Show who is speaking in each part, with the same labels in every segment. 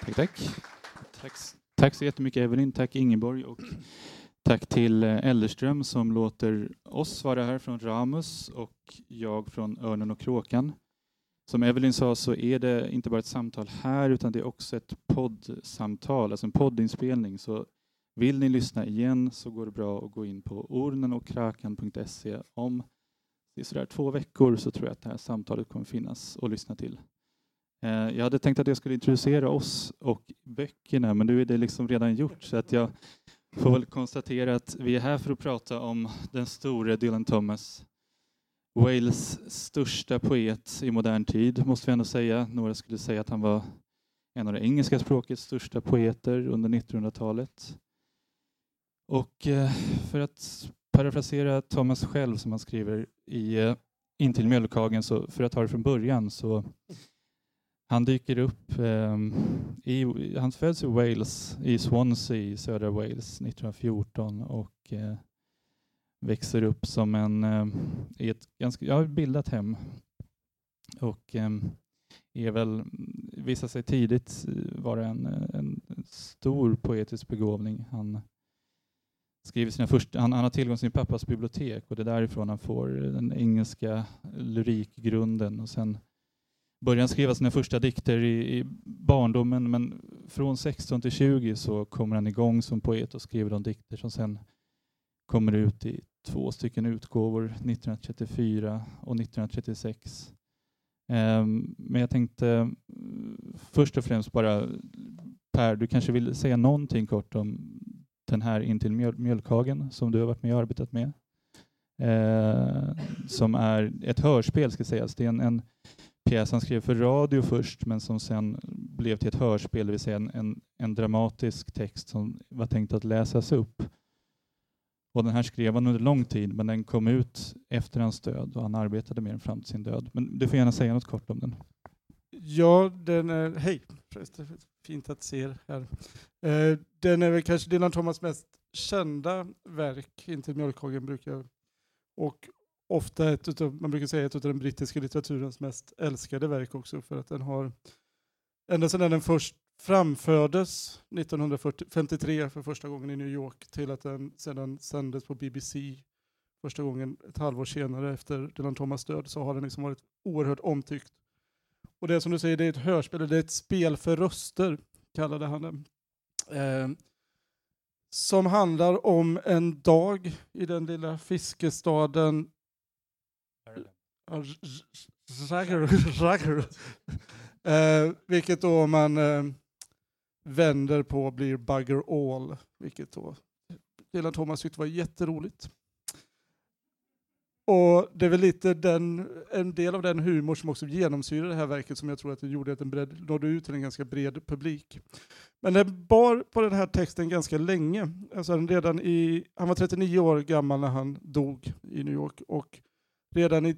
Speaker 1: Tack, tack. tack. Tack så jättemycket Evelyn, tack Ingeborg och tack till eh, Ellerström som låter oss vara här från Ramus och jag från Örnen och Kråkan. Som Evelyn sa så är det inte bara ett samtal här utan det är också ett poddsamtal, alltså en poddinspelning. Så vill ni lyssna igen så går det bra att gå in på ornenockrakan.se. Om det är sådär två veckor så tror jag att det här samtalet kommer finnas att lyssna till. Eh, jag hade tänkt att jag skulle introducera oss och böckerna men nu är det liksom redan gjort så att jag får väl konstatera att vi är här för att prata om den store Dylan Thomas Wales största poet i modern tid, måste vi ändå säga. Några skulle säga att han var en av det engelska språkets största poeter under 1900-talet. Och eh, för att parafrasera Thomas själv som han skriver i eh, Intill mjölkhagen, så för att ta det från början så han dyker upp, eh, i, han föds i Wales, i Swansea i södra Wales 1914 och eh, växer upp som en, eh, i ett ganska, ja, bildat hem och eh, är väl, visar sig tidigt eh, vara en, en stor poetisk begåvning. Han skriver sina första, han, han har tillgång till sin pappas bibliotek och det är därifrån han får den engelska lyrikgrunden och sen Började han skriva sina första dikter i, i, barndomen men från 16 till 20 så kommer han igång som poet och skriver de dikter som sen kommer ut i två stycken utgåvor 1934 och 1936. Um, ehm, men jag tänkte mm, först och främst bara Per, du kanske vill säga någonting kort om den här Intill mjölkhagen som du har varit med och arbetat med. Eh, som är ett hörspel ska sägas. Det är en, en pjäs han skrev för radio först men som sen blev till ett hörspel, det vill säga en, en, en dramatisk text som var tänkt att läsas upp. Och den här skrev han under lång tid, men den kom ut efter hans död och han arbetade med den fram till sin död. Men du får gärna säga något kort om den.
Speaker 2: Ja, den är, hej, fint att se er här. Eh, den är väl kanske Dylan Thomas mest kända verk, inte mjölkhagen brukar och ofta ett utav, man brukar säga ett av den brittiska litteraturens mest älskade verk också för att den har ända sedan den först framfördes 1953 för första gången i New York till att den sedan sändes på BBC första gången ett halvår senare efter Dylan Thomas död så har den liksom varit oerhört omtyckt. Och det som du säger, det är ett hörspel, det är ett spel för röster, kallade han det. Eh, som handlar om en dag i den lilla fiskestaden eh, vilket då om man eh, vänder på blir bugger all, vilket då Dylan Thomas tyckte var jätteroligt. Och det är väl lite den, en del av den humor som också genomsyrar det här verket som jag tror att det gjorde att den bred, nådde ut till en ganska bred publik. Men den bar på den här texten ganska länge. Alltså redan i, han var 39 år gammal när han dog i New York och redan i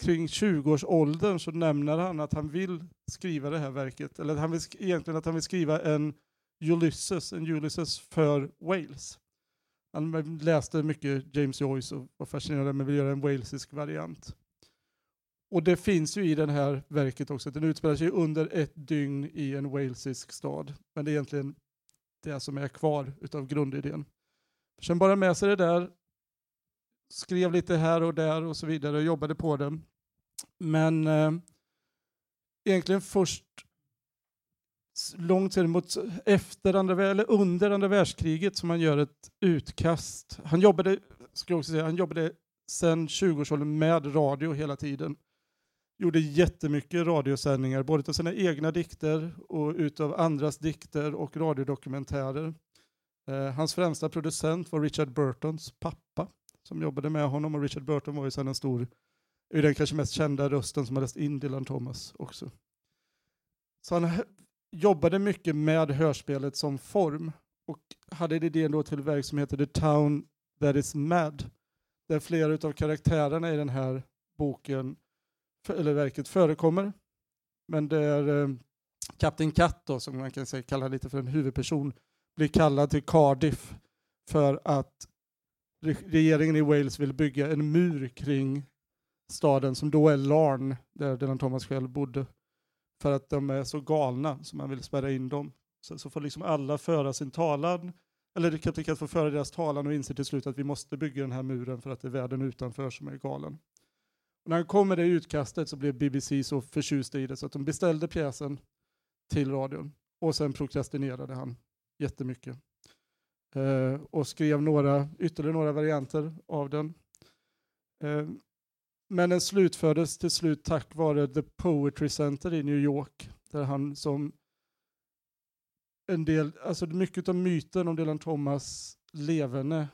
Speaker 2: kring 20-årsåldern så nämner han att han vill skriva det här verket, eller han vill, egentligen att han vill skriva en Ulysses, en Ulysses för Wales. Han läste mycket James Joyce och var fascinerad men vill göra en walesisk variant. Och det finns ju i det här verket också, att den utspelar sig under ett dygn i en walesisk stad. Men det är egentligen det som är kvar utav grundidén. Sen bara med sig det där, skrev lite här och där och så vidare och jobbade på det. Men eh, egentligen först långt sedan mot efter andra, eller under andra världskriget som han gör ett utkast. Han jobbade, ska jag också säga, han jobbade sedan 20-årsåldern med radio hela tiden. Gjorde jättemycket radiosändningar, både av sina egna dikter och utav andras dikter och radiodokumentärer. Eh, hans främsta producent var Richard Burtons pappa som jobbade med honom och Richard Burton var ju sedan en stor, är den kanske mest kända rösten som har läst in Dylan Thomas också. Så han jobbade mycket med hörspelet som form och hade idén då till verk som heter The Town That Is Mad, där flera av karaktärerna i den här boken, eller verket, förekommer. Men där eh, Kapten Katt, då, som man kan säga kalla lite för en huvudperson, blir kallad till Cardiff för att regeringen i Wales vill bygga en mur kring staden som då är Larn, där Dylan Thomas själv bodde, för att de är så galna så man vill spärra in dem. Så, så får liksom alla föra sin talan, eller Kapten att få föra deras talan och inser till slut att vi måste bygga den här muren för att det är världen utanför som är galen. Och när han kom med det utkastet så blev BBC så förtjusta i det så att de beställde pjäsen till radion och sen prokrastinerade han jättemycket. Eh, och skrev några, ytterligare några varianter av den. Eh, men den slutfördes till slut tack vare The Poetry Center i New York, där han som en del, alltså mycket av myten om Dylan Thomas levande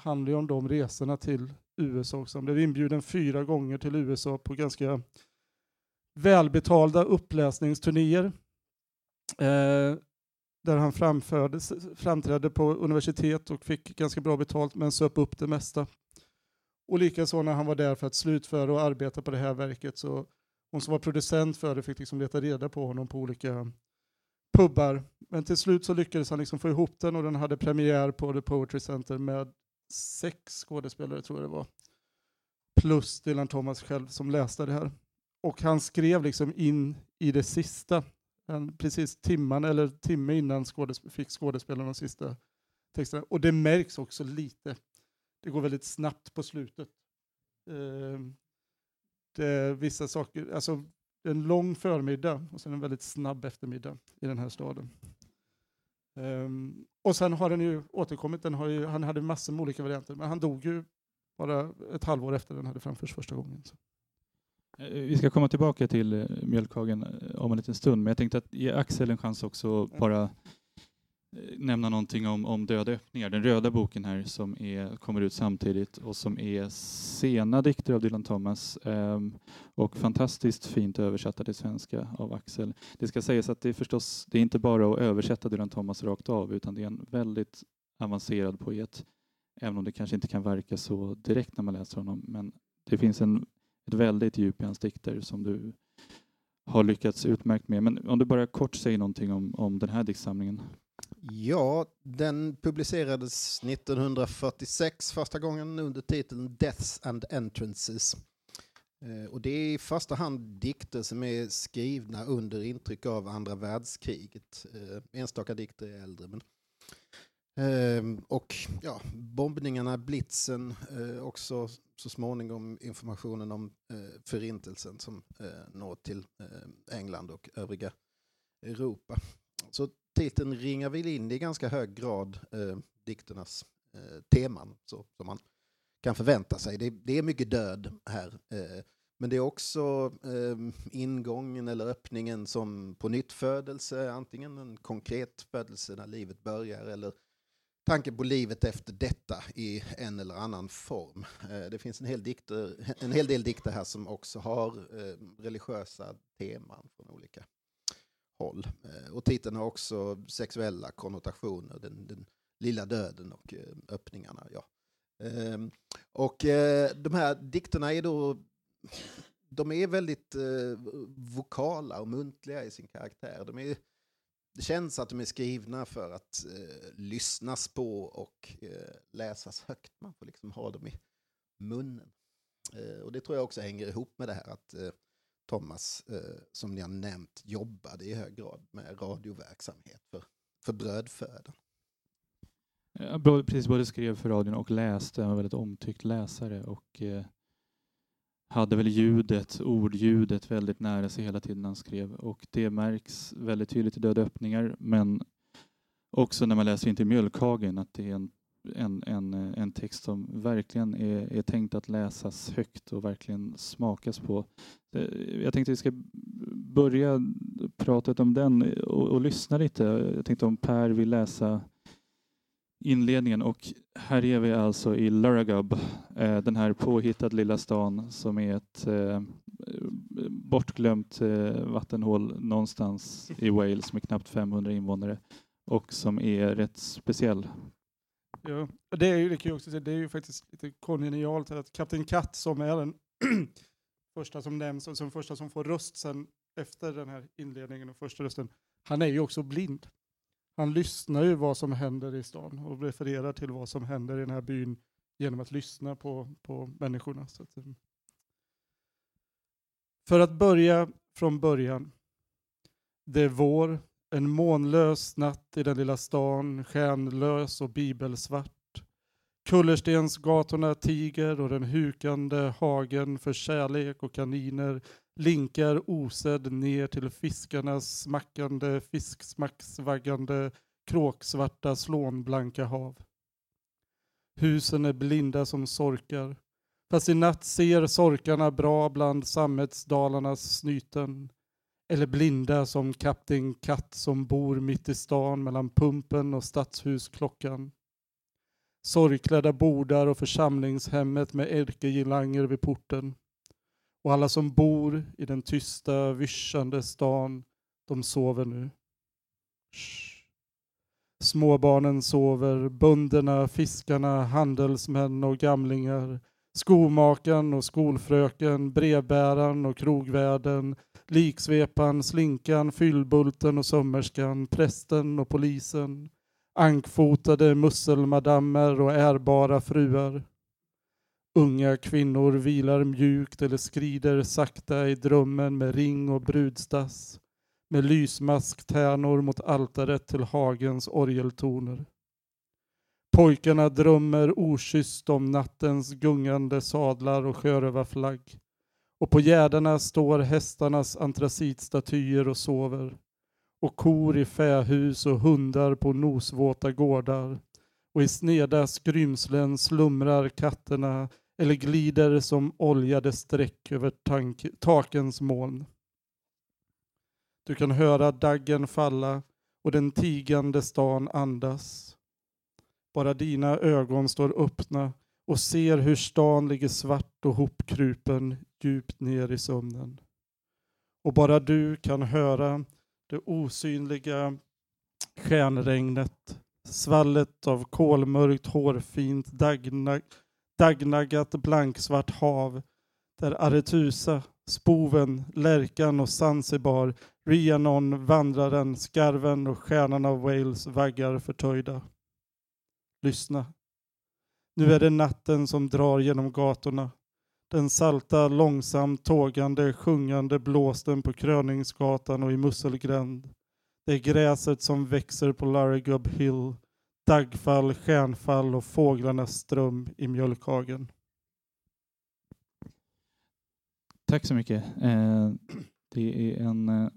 Speaker 2: handlar ju om de resorna till USA också. Han blev inbjuden fyra gånger till USA på ganska välbetalda uppläsningsturnéer. Eh, där han framträdde på universitet och fick ganska bra betalt men söp upp det mesta. Och likaså när han var där för att slutföra och arbeta på det här verket så hon som var producent för det fick liksom leta reda på honom på olika pubbar. Men till slut så lyckades han liksom få ihop den och den hade premiär på The Poetry Center med sex skådespelare tror jag det var. Plus Dylan Thomas själv som läste det här. Och han skrev liksom in i det sista, precis timman eller timme innan skådesp fick skådespelarna de sista texterna. Och det märks också lite. Det går väldigt snabbt på slutet. Eh, det, vissa saker, alltså en lång förmiddag och sen en väldigt snabb eftermiddag i den här staden. Um, och sen har den ju återkommit, den har ju, han hade massor med olika varianter, men han dog ju bara ett halvår efter den hade framförts första gången. Så.
Speaker 1: Eh, vi ska komma tillbaka till eh, Mjölkhagen eh, om en liten stund, men jag tänkte att ge Axel en chans också att bara nämna någonting om, om Döda öppningar, den röda boken här som är, kommer ut samtidigt och som är sena dikter av Dylan Thomas um, och fantastiskt fint översatta till svenska av Axel. Det ska sägas att det är förstås, det är inte bara att översätta Dylan Thomas rakt av utan det är en väldigt avancerad poet, även om det kanske inte kan verka så direkt när man läser honom. Men det finns en, ett väldigt djup i hans dikter som du har lyckats utmärkt med. Men om du bara kort säger någonting om, om den här diktsamlingen.
Speaker 3: Ja, den publicerades 1946 första gången under titeln Deaths and Entrances. Eh, och det är i första hand dikter som är skrivna under intryck av andra världskriget. Eh, enstaka dikter är äldre. Men eh, och ja, bombningarna, blitzen, också så småningom informationen om eh, förintelsen som eh, når till eh, England och övriga Europa. Så titeln ringar väl in i ganska hög grad eh, dikternas eh, teman, så, som man kan förvänta sig. Det, det är mycket död här. Eh, men det är också eh, ingången eller öppningen som på nytt födelse, antingen en konkret födelse när livet börjar eller tanken på livet efter detta i en eller annan form. Eh, det finns en hel, dikter, eh, en hel del dikter här som också har eh, religiösa teman från olika håll. Och titeln har också sexuella konnotationer, den, den lilla döden och öppningarna. Ja. Ehm, och de här dikterna är då de är väldigt vokala och muntliga i sin karaktär. De är, det känns att de är skrivna för att eh, lyssnas på och eh, läsas högt. Man får liksom ha dem i munnen. Eh, och det tror jag också hänger ihop med det här att eh, Thomas, eh, som ni har nämnt, jobbade i hög grad med radioverksamhet för, för brödfödan.
Speaker 1: Ja, precis, både skrev för radion och läste. Han var väldigt omtyckt läsare och eh, hade väl ljudet, ordljudet väldigt nära sig hela tiden han skrev och det märks väldigt tydligt i Döda öppningar men också när man läser in till Mjölkhagen att det är en en, en, en text som verkligen är, är tänkt att läsas högt och verkligen smakas på. Eh, jag tänkte att vi ska börja pratet om den och, och lyssna lite. Jag tänkte om Per vill läsa inledningen och här är vi alltså i Luragub, eh, den här påhittade lilla stan som är ett eh, bortglömt eh, vattenhål någonstans i Wales med knappt 500 invånare och som är rätt speciell
Speaker 2: Ja, det är ju, det kan jag också säga, det är ju faktiskt lite kongenialt att Kapten Katt som är den första som nämns och som första som får röst sen efter den här inledningen och första rösten, han är ju också blind. Han lyssnar ju vad som händer i stan och refererar till vad som händer i den här byn genom att lyssna på, på människorna. Att, för att börja från början. Det är vår, en månlös natt i den lilla stan, stjärnlös och bibelsvart. Kullerstensgatorna tiger och den hukande hagen för kärlek och kaniner linkar osedd ner till fiskarnas smackande, fisksmacksvaggande, kråksvarta, slånblanka hav. Husen är blinda som sorkar, fast i natt ser sorkarna bra bland sammetsdalarnas snyten. Eller blinda som kapten Katt som bor mitt i stan mellan pumpen och stadshusklockan. Sorgklädda bordar och församlingshemmet med ärkegirlanger vid porten. Och alla som bor i den tysta, vyssjande stan, de sover nu. Shh. Småbarnen sover, bönderna, fiskarna, handelsmän och gamlingar, skomakaren och skolfröken, brevbäraren och krogvärden, liksvepan, slinkan, fyllbulten och sömmerskan, prästen och polisen, ankfotade musselmadammer och ärbara fruar. Unga kvinnor vilar mjukt eller skrider sakta i drömmen med ring och brudstass, med lysmasktärnor mot altaret till hagens orgeltoner. Pojkarna drömmer okysst om nattens gungande sadlar och sjörövarflagg. Och på gärdarna står hästarnas antracitstatyer och sover. Och kor i fähus och hundar på nosvåta gårdar. Och i sneda skrymslen slumrar katterna eller glider som oljade streck över takens moln. Du kan höra daggen falla och den tigande stan andas. Bara dina ögon står öppna och ser hur stan ligger svart och hopkrupen djupt ner i sömnen. Och bara du kan höra det osynliga stjärnregnet, svallet av kolmörkt hårfint dagnag, dagnaggat blanksvart hav där Aretusa, Spoven, Lärkan och Zanzibar, Rhiannon, Vandraren, Skarven och Stjärnan av Wales vaggar förtöjda. Lyssna. Nu är det natten som drar genom gatorna. Den salta, långsamt tågande, sjungande blåsten på Kröningsgatan och i Musselgränd. Det är gräset som växer på Larrygub Hill, daggfall, stjärnfall och fåglarnas ström i mjölkhagen.
Speaker 1: Tack så mycket. Eh, det är en eh,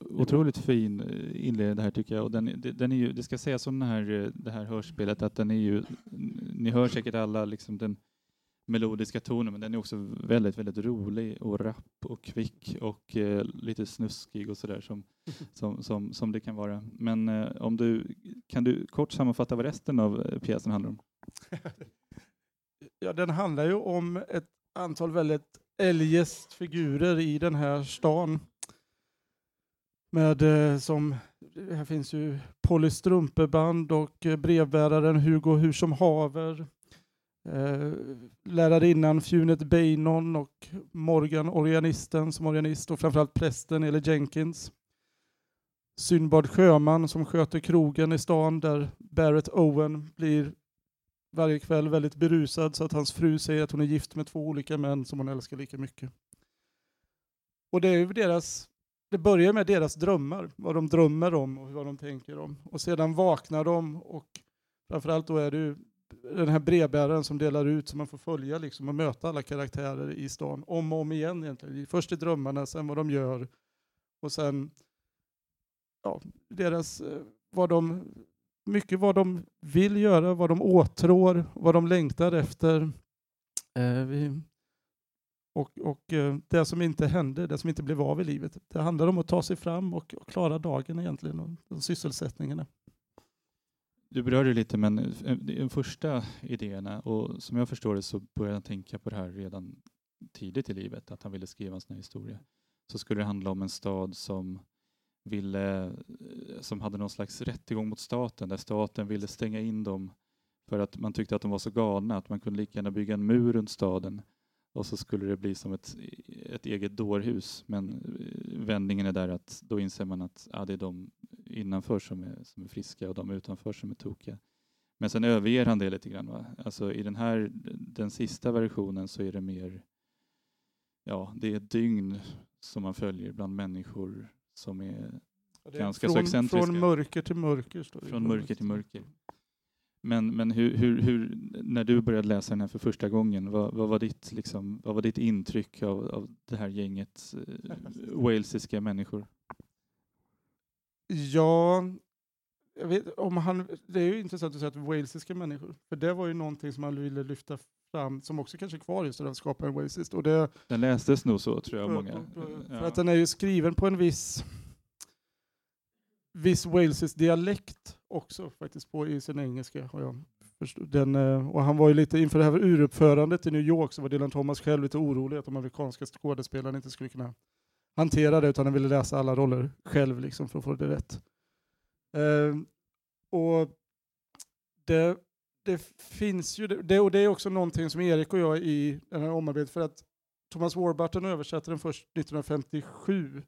Speaker 1: otroligt fin inledning det här tycker jag. Och den, den är ju, det ska sägas om den här, det här hörspelet att den är ju, ni hör säkert alla liksom den melodiska tonen, men den är också väldigt, väldigt rolig och rapp och kvick och eh, lite snuskig och sådär som, som, som, som det kan vara. Men eh, om du, kan du kort sammanfatta vad resten av pjäsen handlar om?
Speaker 2: Ja, den handlar ju om ett antal väldigt eljest figurer i den här stan. Med eh, som, här finns ju Polly Strumpeband och eh, brevbäraren Hugo Hur haver. Eh, lärarinnan Funet Beinon och Morgan organisten som organist och framförallt prästen eller Jenkins. Synbad Sjöman som sköter krogen i stan där Barrett Owen blir varje kväll väldigt berusad så att hans fru säger att hon är gift med två olika män som hon älskar lika mycket. Och det är deras det börjar med deras drömmar, vad de drömmer om och vad de tänker om. Och sedan vaknar de och framförallt då är det den här brevbäraren som delar ut så man får följa liksom och möta alla karaktärer i stan om och om igen egentligen. Först i drömmarna, sen vad de gör och sen ja, deras, eh, vad de, mycket vad de vill göra, vad de åtrår, vad de längtar efter. Eh, vi, och, och eh, det som inte hände, det som inte blev av i livet. Det handlar om att ta sig fram och, och klara dagen egentligen och, och sysselsättningarna.
Speaker 1: Du berörde lite, men eh, eh, de första idéerna, och som jag förstår det så började han tänka på det här redan tidigt i livet, att han ville skriva en sån här historia. Så skulle det handla om en stad som ville, som hade någon slags rättegång mot staten, där staten ville stänga in dem för att man tyckte att de var så galna att man kunde lika gärna bygga en mur runt staden och så skulle det bli som ett, ett eget dårhus. Men eh, vändningen är där att då inser man att ja, det är de innanför som är, som är friska och de utanför som är tokiga. Men sen överger han det lite grann. Va? Alltså i den här, den sista versionen så är det mer, ja, det är ett dygn som man följer bland människor som är
Speaker 2: är
Speaker 1: Ganska så
Speaker 2: från,
Speaker 1: excentriska.
Speaker 2: Från mörker till mörker. Står det
Speaker 1: från mörker till mörker. Men, men hur, hur, hur, när du började läsa den här för första gången, vad, vad, var, ditt, liksom, vad var ditt intryck av, av det här gänget eh, walesiska människor?
Speaker 2: Ja, vet, om han, det är ju intressant att säga att walesiska människor, för det var ju någonting som han ville lyfta fram, som också kanske är kvar just det, att skapa en. Och det,
Speaker 1: Den lästes nog så, tror jag,
Speaker 2: För-
Speaker 1: många.
Speaker 2: för- För
Speaker 1: Ja.
Speaker 2: att den är ju skriven på en viss, viss walesisk dialekt också faktiskt på i sin engelska. Och, jag. Den, eh, och han var ju lite inför det här uruppförandet i New York så var Dylan Thomas själv lite orolig att de amerikanska skådespelarna inte skulle kunna hantera det utan han ville läsa alla roller själv liksom för att få det rätt. Eh, och det, det finns ju, det, och det är också någonting som Erik och jag i den här omarbetet för att Thomas Warburton översatte den först 1957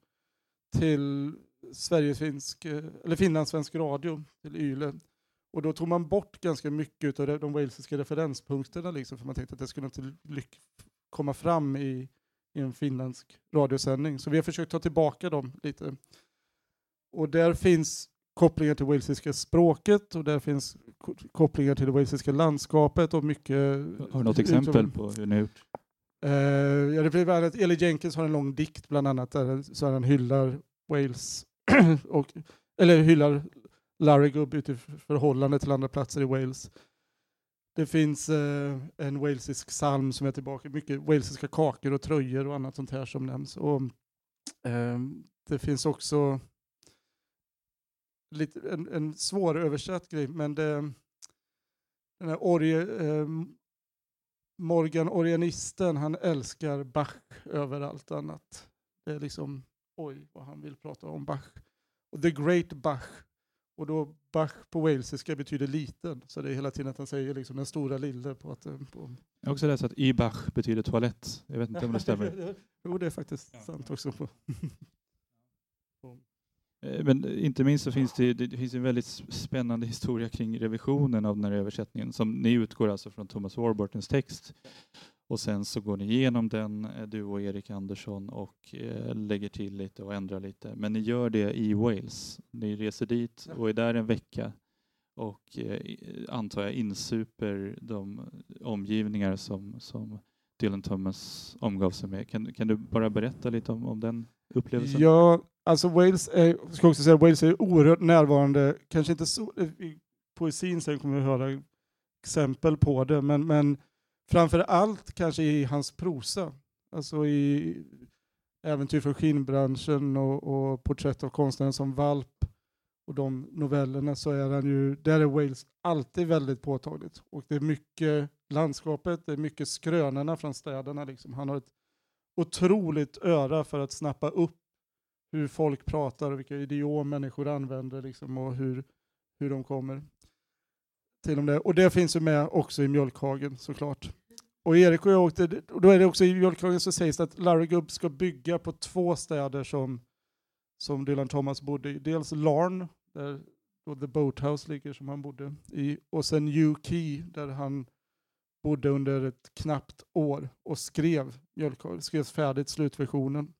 Speaker 2: till Sverigefinsk, eh, eller finlandssvensk radio, till YLE. Och då tog man bort ganska mycket av de, walesiska referenspunkterna, liksom, för man tänkte att det skulle inte komma fram i, i en finländsk radiosändning. Så vi har försökt ta tillbaka dem lite. Och där finns kopplingar till walesiska språket och där finns ko- kopplingar till det walesiska landskapet och mycket...
Speaker 1: Har du något exempel på hur ni har gjort?
Speaker 2: Uh, ja, det blir väl att Eli Jenkins har en lång dikt bland annat där så han hyllar Wales, och, eller hyllar Larry Gubb i förhållande till andra platser i Wales. Det finns eh, en walesisk psalm som är tillbaka, mycket walesiska kakor och tröjor och annat sånt här som nämns. Och, eh, det finns också lite, en, en svåröversatt grej, men det, den här orge, eh, Morgan Orianisten, han älskar Bach över allt annat. Det är liksom, oj vad han vill prata om Bach. Och The Great Bach. Och då Bach på walesiska betyder liten, så det är hela tiden att han säger liksom den stora lille på att... eh, På...
Speaker 1: Jag har också läst att Ybach betyder toalett. Jag vet inte om det stämmer.
Speaker 2: jo, det är faktiskt
Speaker 1: Ja.
Speaker 2: sant också. På.
Speaker 1: Eh, Men inte minst så finns det, det finns en väldigt spännande historia kring revisionen av den här översättningen. Som ni utgår alltså från Thomas Warburtons text och sen så går ni igenom den, eh, du och Erik Andersson, och eh, lägger till lite och ändrar lite. Men ni gör det i Wales. Ni reser dit och är där en vecka och eh, antar jag insuper de omgivningar som, som Dylan Thomas omgav sig med. Kan, kan du bara berätta lite om, om den upplevelsen?
Speaker 2: Ja, alltså Wales är, ska också säga, Wales är oerhört närvarande, kanske inte så, i poesin sen kommer vi höra exempel på det, men, men framför allt kanske i hans prosa. Alltså i Äventyr från skinnbranschen och, och Porträtt av konstnären som valp och de novellerna så är han ju, där är Wales alltid väldigt påtagligt. Och det är mycket landskapet, det är mycket skrönorna från städerna. Liksom. Han har ett otroligt öra för att snappa upp hur folk pratar och vilka idiom människor använder liksom, och hur, hur de kommer till dem. Och det finns ju med också i Mjölkhagen såklart. Och Erik och jag åkte, och då är det också i Mjölkhagen så sägs det att Larry Gubb ska bygga på två städer som, som Dylan Thomas bodde i. Dels Larn, där då The Boathouse ligger som han bodde i, och sen New Key där han bodde under ett knappt år och skrev skrev färdigt slutversionen.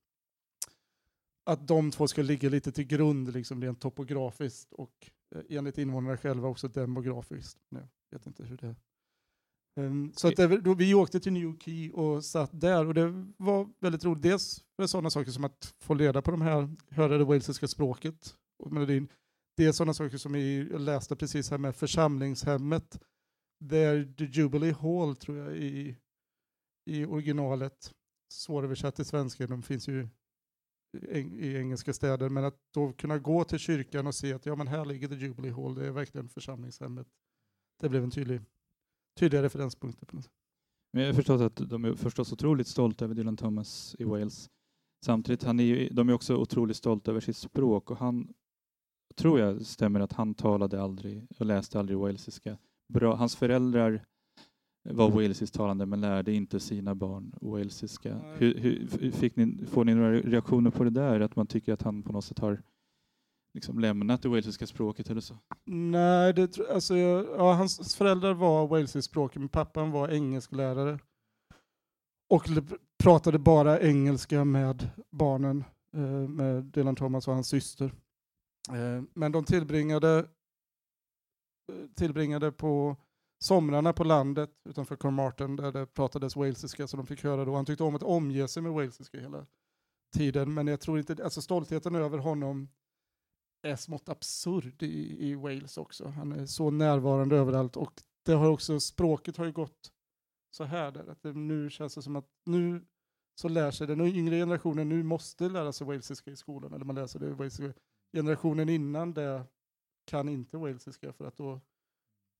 Speaker 2: Att de två ska ligga lite till grund liksom rent topografiskt och eh, enligt invånarna själva också demografiskt. Jag vet inte hur det Ehm, så att det, då vi åkte till New Key och satt där och det var väldigt roligt. Dels för sådana saker som att få reda på de här, höra det walesiska språket och melodin. Det är sådana saker som jag läste precis här med församlingshemmet. Det är The Jubilee Hall tror jag i, i originalet. Svåröversatt till svenska, de finns ju i engelska städer, men att då kunna gå till kyrkan och se att ja men här ligger The Jubilee Hall, det är verkligen församlingshemmet. Det blev en tydlig, tydliga referenspunkter på något sätt.
Speaker 1: Men jag har förstått att de är förstås otroligt stolta över Dylan Thomas i Wales. Samtidigt, han är ju, de är också otroligt stolta över sitt språk och han tror jag stämmer att han talade aldrig och läste aldrig walesiska. Bra. Hans föräldrar var walesiskt talande men lärde inte sina barn walesiska. Hur, hur, fick ni, får ni några reaktioner på det där? Att man tycker att han på något sätt har liksom lämnat det walesiska språket eller så?
Speaker 2: Nej, det, alltså, jag- ja, hans föräldrar var walesiskt språk, men pappan var engelsklärare. och pratade bara engelska med barnen, eh, med Dylan Thomas och hans syster. Eh, men de tillbringade, eh, tillbringade på somrarna på landet utanför Carmarthen där det pratades walesiska så de fick höra då. Han tyckte om att omge sig med walesiska hela tiden men jag tror inte, alltså stoltheten över honom är smått absurd i, i Wales också. Han är så närvarande överallt och det har också, språket har ju gått så här där, att det, nu känns det som att nu så lär sig den yngre generationen nu måste lära sig walesiska i skolan, eller man läser det walesiska. Generationen innan det kan inte walesiska för att då,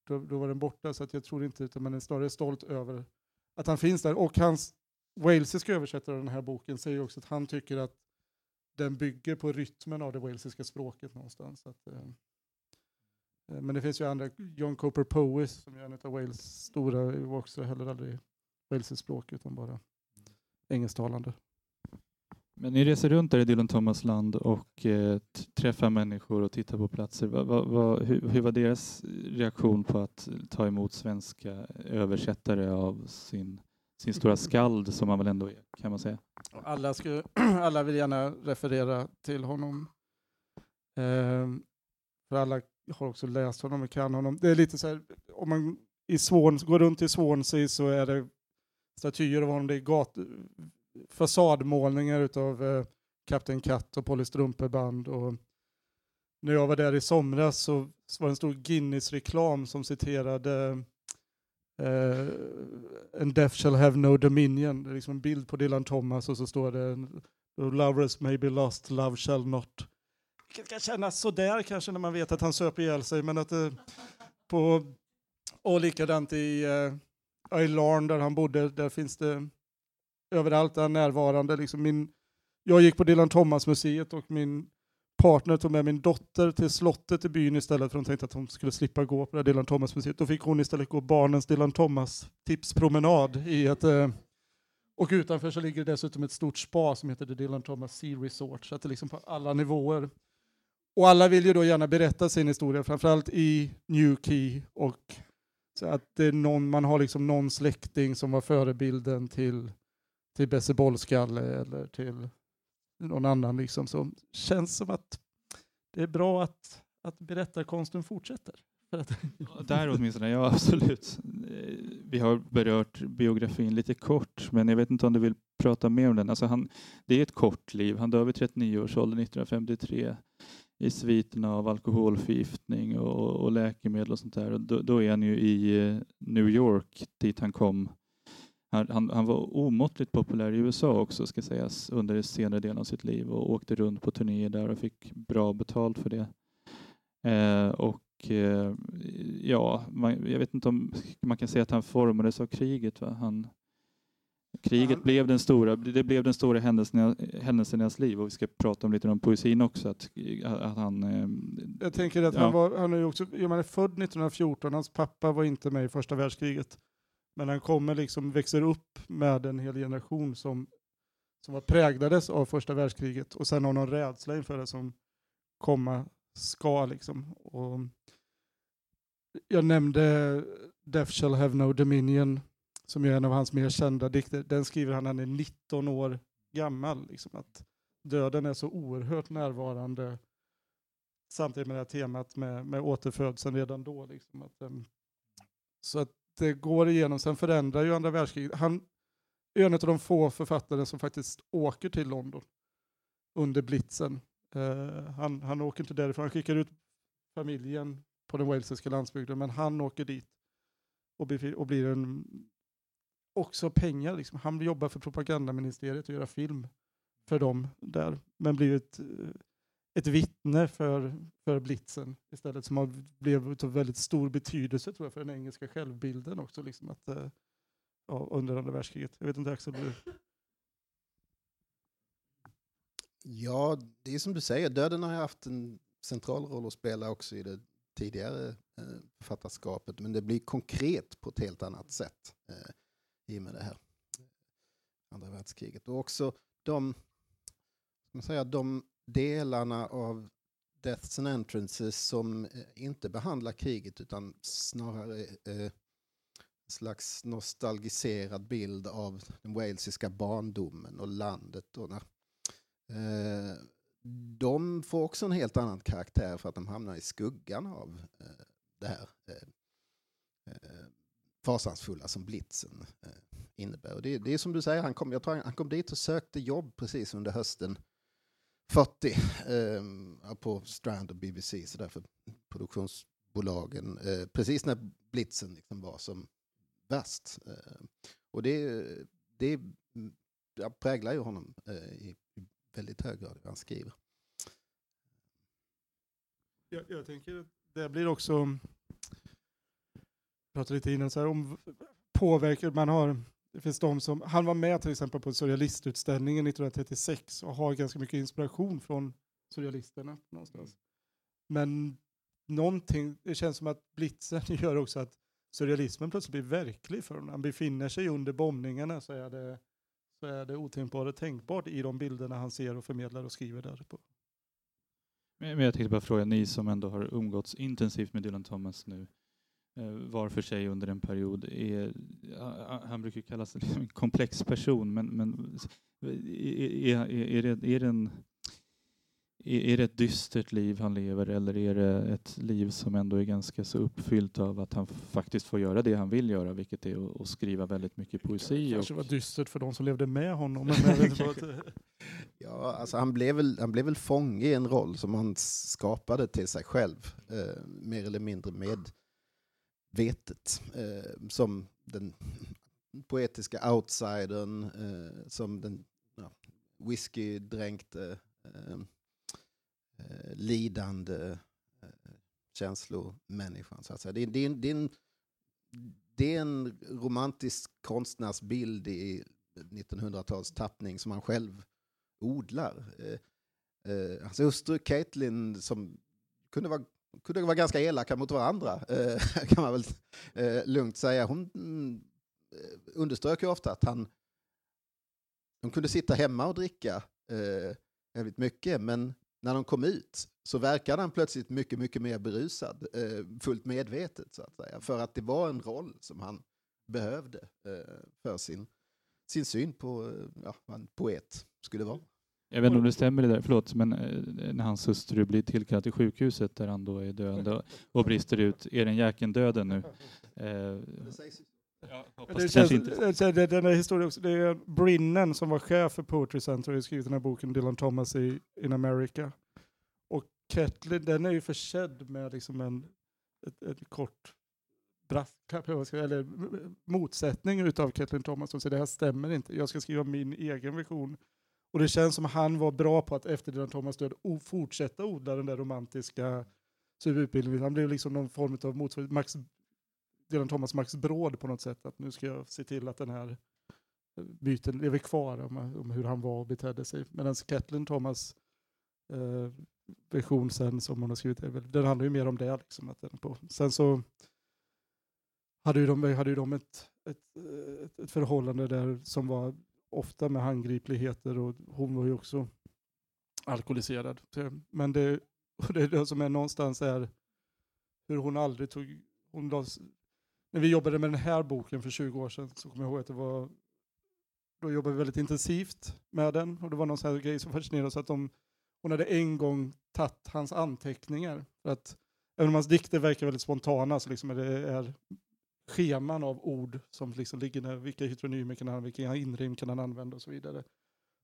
Speaker 2: då, då var den borta, så att jag tror inte, utan man är snarare stolt över att han finns där. Och hans walesiska översättare av den här boken säger också att han tycker att den bygger på rytmen av det walesiska språket någonstans. Att, eh, eh, men det finns ju andra, John Cooper Powys som är en av Wales stora, var också heller aldrig walesiskt språk utan bara engelsktalande.
Speaker 1: Men ni reser runt där i Dylan Thomas land och eh, träffar människor och tittar på platser. Va, va, va, hur, hur, var deras reaktion på att ta emot svenska översättare av sin, sin stora skald som han väl ändå är, kan man säga?
Speaker 2: Alla, skulle, alla vill gärna referera till honom. Eh, för alla har också läst honom och kan honom. Det är lite så här, om man i Swan, går runt i Swansea så är det statyer av honom, det är gat, fasadmålningar av eh, Kapten Katt och Polly Strumpeband. Och när jag var där i somras så var det en stor Guinness-reklam som citerade Eh, uh, En death shall have no dominion. Det är liksom en bild på Dylan Thomas och så står det Lovers may be lost, love shall not. Det kan kännas sådär kanske när man vet att han söp ihjäl sig, men att uh, på, och likadant i eh, uh, Ilarn Larn där han bodde, där finns det överallt där närvarande. Liksom min, jag gick på Dylan Thomas-museet och min partner tog med min dotter till slottet i byn istället för hon tänkte att hon skulle slippa gå på det Dylan Thomas-museet. Då fick hon istället gå barnens Dylan Thomas-tipspromenad i ett eh, och utanför så ligger det dessutom ett stort spa som heter The Dylan Thomas Sea Resort, så att det är liksom på alla nivåer. Och alla vill ju då gärna berätta sin historia, framförallt i New Key och så att det är någon, man har liksom någon släkting som var förebilden till till Besse Bollskalle eller till någon annan. Liksom. Så känns som att det är bra att, att berättarkonsten fortsätter.
Speaker 1: Där åtminstone, ja absolut. Vi har berört biografin lite kort, men jag vet inte om du vill prata mer om den. Alltså han, det är ett kort liv. Han dör vid 39 års ålder 1953 i sviterna av alkoholförgiftning och, och läkemedel och sånt där. Och då, då, är han ju i eh, New York dit han kom han, han, han, var omåttligt populär i USA också ska sägas under senare delen av sitt liv och åkte runt på turnéer där och fick bra betalt för det. Eh, och eh, ja, man, jag vet inte om man kan säga att han formades av kriget. Va? Han, kriget han... blev den stora, det blev den stora händelsen, händelsen i hans liv och vi ska prata om lite om poesin också. Att, att han, eh,
Speaker 2: jag tänker att ja. han, var, han är också, man är född 1914, hans pappa var inte med i första världskriget. Men han kommer liksom, växer upp med en hel generation som, som var präglades av första världskriget och sen har någon rädsla inför det som komma ska. Liksom. Och jag nämnde Death shall have no dominion som är en av hans mer kända dikter. Den skriver han när han är 19 år gammal. Liksom, att döden är så oerhört närvarande samtidigt med det här temat med, med återfödseln redan då. Liksom, att, um, så att går igenom, sen förändrar ju andra världskriget. Han är en av de få författare som faktiskt åker till London under blitzen. Uh, han, han åker inte därifrån, han skickar ut familjen på den walesiska landsbygden, men han åker dit och blir, och blir en, också pengar. Liksom. Han jobbar för propagandaministeriet och gör film för dem där, men blir eh, ett vittne för, för blitzen istället som har blivit av väldigt stor betydelse tror jag, för den engelska självbilden också. Liksom att, eh, ja, under andra världskriget. Jag vet inte Axel, du...
Speaker 3: Ja, det är som du säger, döden har haft en central roll att spela också i det tidigare eh, författarskapet, men det blir konkret på ett helt annat sätt eh, i och med det här eh, andra världskriget. Och också de, man säga, de delarna av Deaths and Entrances som eh, inte behandlar kriget utan snarare eh, slags nostalgiserad bild av den walesiska barndomen och landet. Då, när, eh, de får också en helt annan karaktär för att de hamnar i skuggan av eh, det här eh, eh fasansfulla som blitzen eh, innebär. Och det, det, är som du säger, han kom, jag tror han, han kom dit och sökte jobb precis under hösten 40 eh, på Strand och BBC, så därför produktionsbolagen, eh, precis när blitzen liksom var som värst. Eh, och det, det ja, präglar ju honom eh, i, väldigt hög grad hur han skriver.
Speaker 2: Jag, jag tänker det blir också, jag pratade lite innan, så här, om påverkan man har det finns de som, han var med till exempel på surrealistutställningen 1936 och har ganska mycket inspiration från surrealisterna någonstans. Men någonting, det känns som att blitzen gör också att surrealismen plötsligt blir verklig för honom. Han befinner sig under bombningarna så är det, så är det otänkbart och tänkbart i de bilderna han ser och förmedlar och skriver där på.
Speaker 1: Men jag tänkte bara fråga, ni som ändå har umgåtts intensivt med Dylan Thomas nu, var för sig under en period. Är, han brukar kallas en komplex person, men, men är, är, är, det, är, det en, är det ett dystert liv han lever eller är det ett liv som ändå är ganska så uppfyllt av att han faktiskt får göra det han vill göra, vilket är att skriva väldigt mycket poesi?
Speaker 2: Det kanske
Speaker 1: och...
Speaker 2: var dystert för de som levde med honom.
Speaker 3: ja, alltså han, blev väl, han blev väl fånge i en roll som han skapade till sig själv, eh, mer eller mindre med vetet eh, som den poetiska outsidern, eh, som den ja, whiskydränkte, eh, eh, lidande eh, känslomänniskan. Så att säga. Det, det, det, är en, det är en romantisk konstnärsbild i 1900-tals tappning som han själv odlar. Eh, eh, hans hustru Caitlin som kunde vara kunde vara ganska elaka mot varandra, eh, kan man väl eh, lugnt säga. Hon eh, underströk ju ofta att han de kunde sitta hemma och dricka jävligt väldigt mycket, men när de kom ut så verkade han plötsligt mycket, mycket mer berusad, fullt medvetet så att säga, för att det var en roll som han behövde för sin, sin syn på ja, vad en poet skulle vara.
Speaker 1: Jag vet inte om det stämmer det där, förlåt, men eh, när hans hustru blir tillkallad till sjukhuset där han då är döende och brister ut, är den jäkeln döden nu? Eh,
Speaker 2: det, känns, inte. Det, den här historien också, det är Brinnen som var chef för Poetry Center och skrev den här boken Dylan Thomas i In America. Och Ketlin, den är ju försedd med liksom en ett, ett kort brasklapp, eller motsättning utav Ketlin Thomas som säger det här stämmer inte, jag ska skriva min egen version och det känns som han var bra på att efter Dylan Thomas död fortsätta odla den där romantiska superutbildningen. Han blev liksom någon form av motsvarighet, Max, Dylan Thomas Max Bråd på något sätt. Att nu ska jag se till att den här myten lever kvar om, om hur han var och betedde sig. Medan Kathleen Thomas eh, version sen som hon har skrivit, den handlar ju mer om det. Liksom, att den på. Sen så hade ju de, hade ju de ett, ett, ett, ett förhållande där som var ofta med handgripligheter och hon var ju också alkoholiserad. Men det, det, det som är någonstans är hur hon aldrig tog... Hon las, när vi jobbade med den här boken för 20 år sedan så kommer jag ihåg att det var då jobbade vi väldigt intensivt med den och det var någon sån här grej som fascinerade oss att de, hon hade en gång tagit hans anteckningar. För att, även om hans dikter verkar väldigt spontana så liksom är det är scheman av ord som liksom ligger där, vilka hytronymer kan han, vilka inrim kan han använda och så vidare.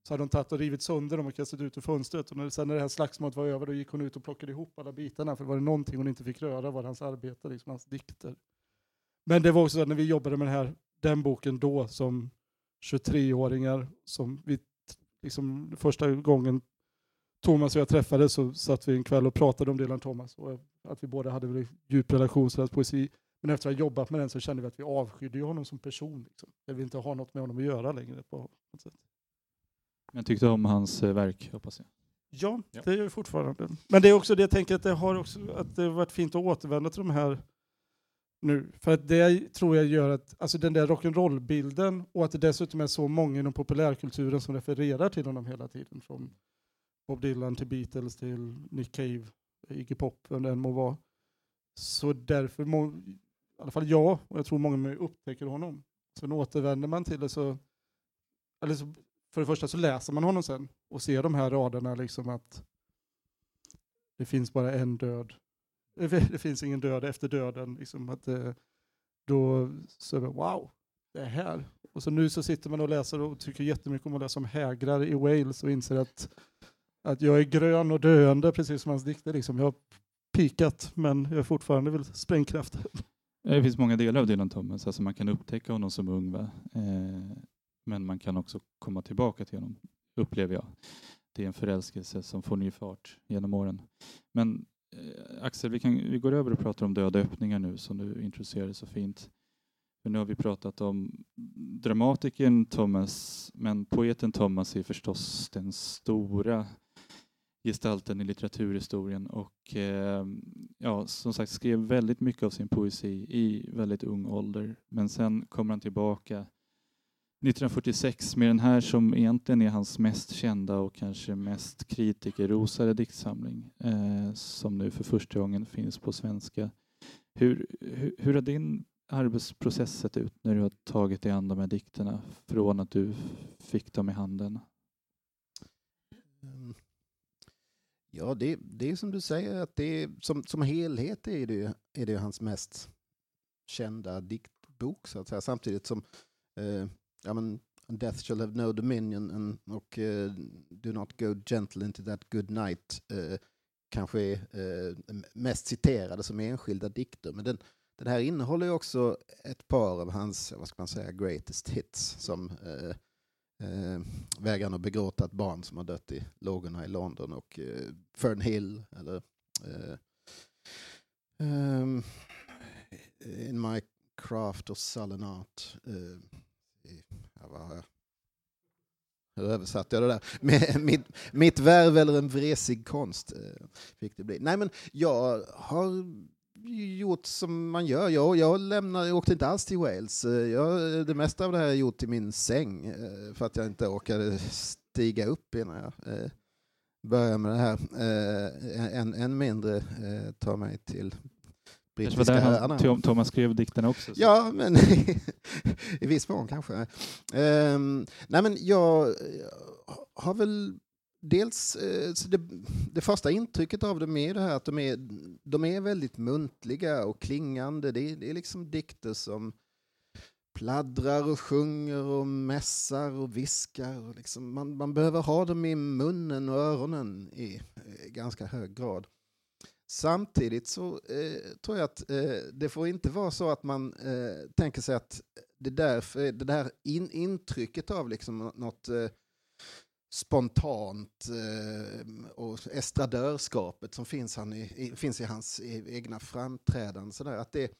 Speaker 2: Så hade hon tagit och rivit sönder dem och kastat ut ur fönstret. Och när, sen när det här slagsmålet var över då gick hon ut och plockade ihop alla bitarna. För var det någonting hon inte fick röra var det hans arbete, liksom hans dikter. Men det var också så att när vi jobbade med den, här, den boken då som 23-åringar, som vi liksom första gången Thomas och jag träffades så satt vi en kväll och pratade om Dylan Thomas och att vi båda hade en djup relation till hans poesi. Men efter att ha jobbat med den så kände vi att vi avskydde honom som person. Liksom. Jag vill inte ha något med honom att göra längre. på något sätt.
Speaker 1: Men tyckte om hans eh, verk, hoppas jag?
Speaker 2: Ja, ja, det gör jag fortfarande. Men det är också det jag tänker att det har också att det har varit fint att återvända till de här nu. För att det tror jag gör att alltså den där rock'n'roll-bilden och att det dessutom är så många inom populärkulturen som refererar till honom hela tiden. Från Bob Dylan till Beatles till Nick Cave, Iggy Pop, vem det än må vara. Så därför må, i alla fall jag, och jag tror många med mig upptäcker honom. Sen återvänder man till det så, eller så, för det första så läser man honom sen och ser de här raderna liksom att det finns bara en död. Det finns ingen död efter döden. Liksom att, eh, då så wow, det är här. Och så nu så sitter man och läser och tycker jättemycket om att läsa om hägrar i Wales och inser att, att jag är grön och döende, precis som hans dikter. Liksom. Jag har pikat, men jag är fortfarande väl sprängkraft.
Speaker 1: Eh, det finns många delar av Dylan Thomas. Alltså man kan upptäcka honom som ung, va? Eh, men man kan också komma tillbaka till honom, upplever jag. Det är en förälskelse som får ny fart genom åren. Men eh, Axel, vi, kan, vi går över och pratar om döda öppningar nu som du introducerade så fint. För nu har vi pratat om dramatikern Thomas, men poeten Thomas är förstås den stora gestalten i litteraturhistorien och eh, ja, som sagt skrev väldigt mycket av sin poesi i väldigt ung ålder. Men sen kommer han tillbaka 1946 med den här som egentligen är hans mest kända och kanske mest kritikerrosade diktsamling eh, som nu för första gången finns på svenska. Hur, hur, hur har din arbetsprocess sett ut när du har tagit dig an de här dikterna från att du fick dem i handen?
Speaker 3: Mm. Ja, det, det är som du säger, att det är, som, som helhet är det, är det hans mest kända diktbok, så att säga. Samtidigt som eh, ja, men, Death shall have no dominion and, och eh, Do not go gentle into that good night eh, kanske är uh, mest citerade som enskilda dikter. Men den, den här innehåller ju också ett par av hans, vad ska man säga, greatest hits som eh, eh, Vägran att begråta ett barn som har dött i lågorna i London och eh, Fern Hill eller um, In My Craft och Sullen Art Eh. Hur översatte jag det där? Med, mitt, mitt värv eller en vresig konst eh, fick det bli. Nej, men jag har gjort som man gör. Jag, jag, lämnar, jag åkte inte alls till Wales. Eh, jag, det mesta av det här har jag gjort i min säng eh, för att jag inte orkade stiga upp innan jag började med det här. Än, än mindre ta mig till
Speaker 1: brittiska det var där han, Thomas skrev dikterna också.
Speaker 3: Så. Ja, men i viss mån kanske. Um, nej, men jag har väl dels eh, det, det, första intrycket av dem är det här att de är, de är väldigt muntliga och klingande. Det är, det är liksom dikter som pladdrar och sjunger och mässar och viskar. Och liksom man, man behöver ha dem i munnen och öronen i, i ganska hög grad. Samtidigt så eh, tror jag att eh, det får inte vara så att man eh, tänker sig att det, där, det där in, intrycket av liksom något eh, spontant eh, och estradörskapet som finns, han i, finns i hans e, egna framträdanden, så där, att det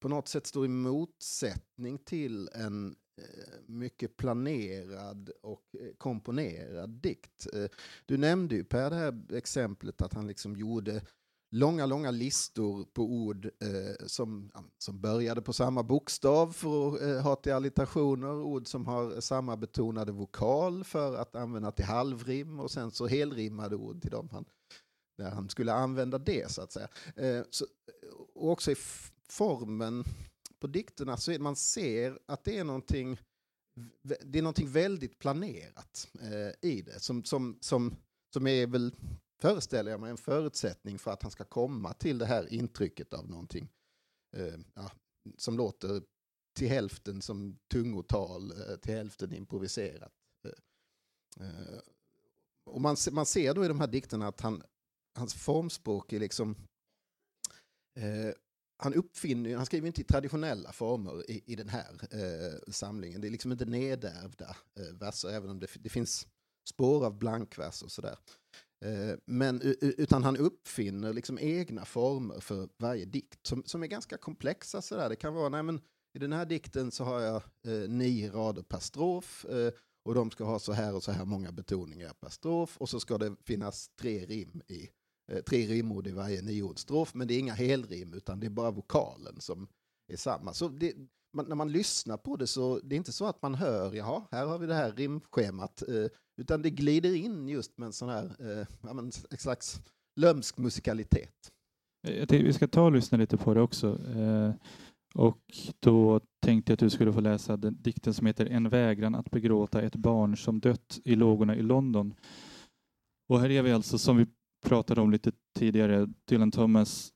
Speaker 3: på något sätt står i motsättning till en eh, mycket planerad och eh, komponerad dikt. Eh, du nämnde ju Per det här exemplet att han liksom gjorde långa, långa listor på ord eh, som, som började på samma bokstav för att eh, ha till allitationer, ord som har samma betonade vokal för att använda till halvrim och sen så helrimmade ord till dem han, där han skulle använda det så att säga. Eh, så, och också i formen på dikterna så är man ser att det är någonting det är någonting väldigt planerat eh, i det som, som, som, som är väl föreställer jag mig, en förutsättning för att han ska komma till det här intrycket av någonting eh, ja, som låter till hälften som tungotal, eh, till hälften improviserat. Eh, eh och man, man ser då i de här dikterna att han, hans formspråk är liksom eh, han uppfinner, han skriver inte i traditionella former i, i den här eh, samlingen. Det är liksom inte nedärvda eh, verser, även om det, det finns spår av blankvers och sådär. Eh, men, utan han uppfinner liksom egna former för varje dikt som, som är ganska komplexa. Sådär. Det kan vara, nej men i den här dikten så har jag eh, nio rader per strof eh, och de ska ha så här och så här många betoningar per strof och så ska det finnas tre rim i eh, tre rimord i varje nioordstrof men det är inga helrim utan det är bara vokalen som är samma. Så det, man, när man lyssnar på det så det är inte så att man hör, jaha, här har vi det här rimschemat, eh, utan det glider in just med en sån här, eh, ja, men, en slags lömsk musikalitet.
Speaker 1: Eh, jag tänkte, vi ska ta och lyssna lite på det också. Eh, Och då tänkte jag att du skulle få läsa den dikten som heter En vägran att begråta ett barn som dött i lågorna i London. Och här är vi alltså, som vi pratade om lite tidigare, Dylan Thomas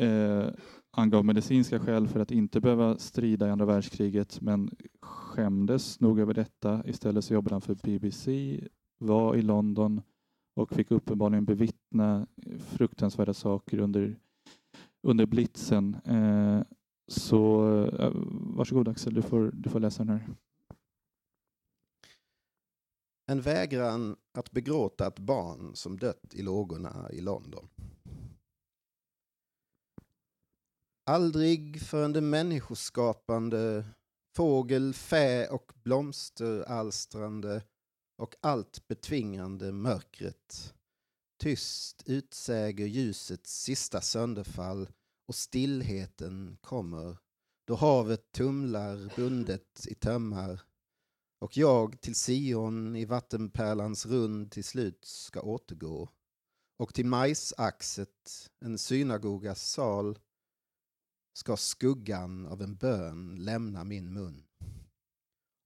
Speaker 1: eh, angav medicinska skäl för att inte behöva strida i andra världskriget men skämdes nog över detta. Istället så jobbade han för BBC, var i London och fick uppenbarligen bevittna fruktansvärda saker under, under blitzen. Eh, så eh, varsågod Axel, du får, du får läsa den här.
Speaker 3: En vägran att begråta ett barn som dött i lågorna i London. Aldrig förrän det människoskapande, fågel, fä och blomsteralstrande och allt betvingande mörkret. Tyst utsäger ljusets sista sönderfall och stillheten kommer då havet tumlar bundet i tömmar. Och jag till Sion i vattenpärlans rund till slut ska återgå. Och till majsaxet, en synagogas sal ska skuggan av en bön lämna min mun.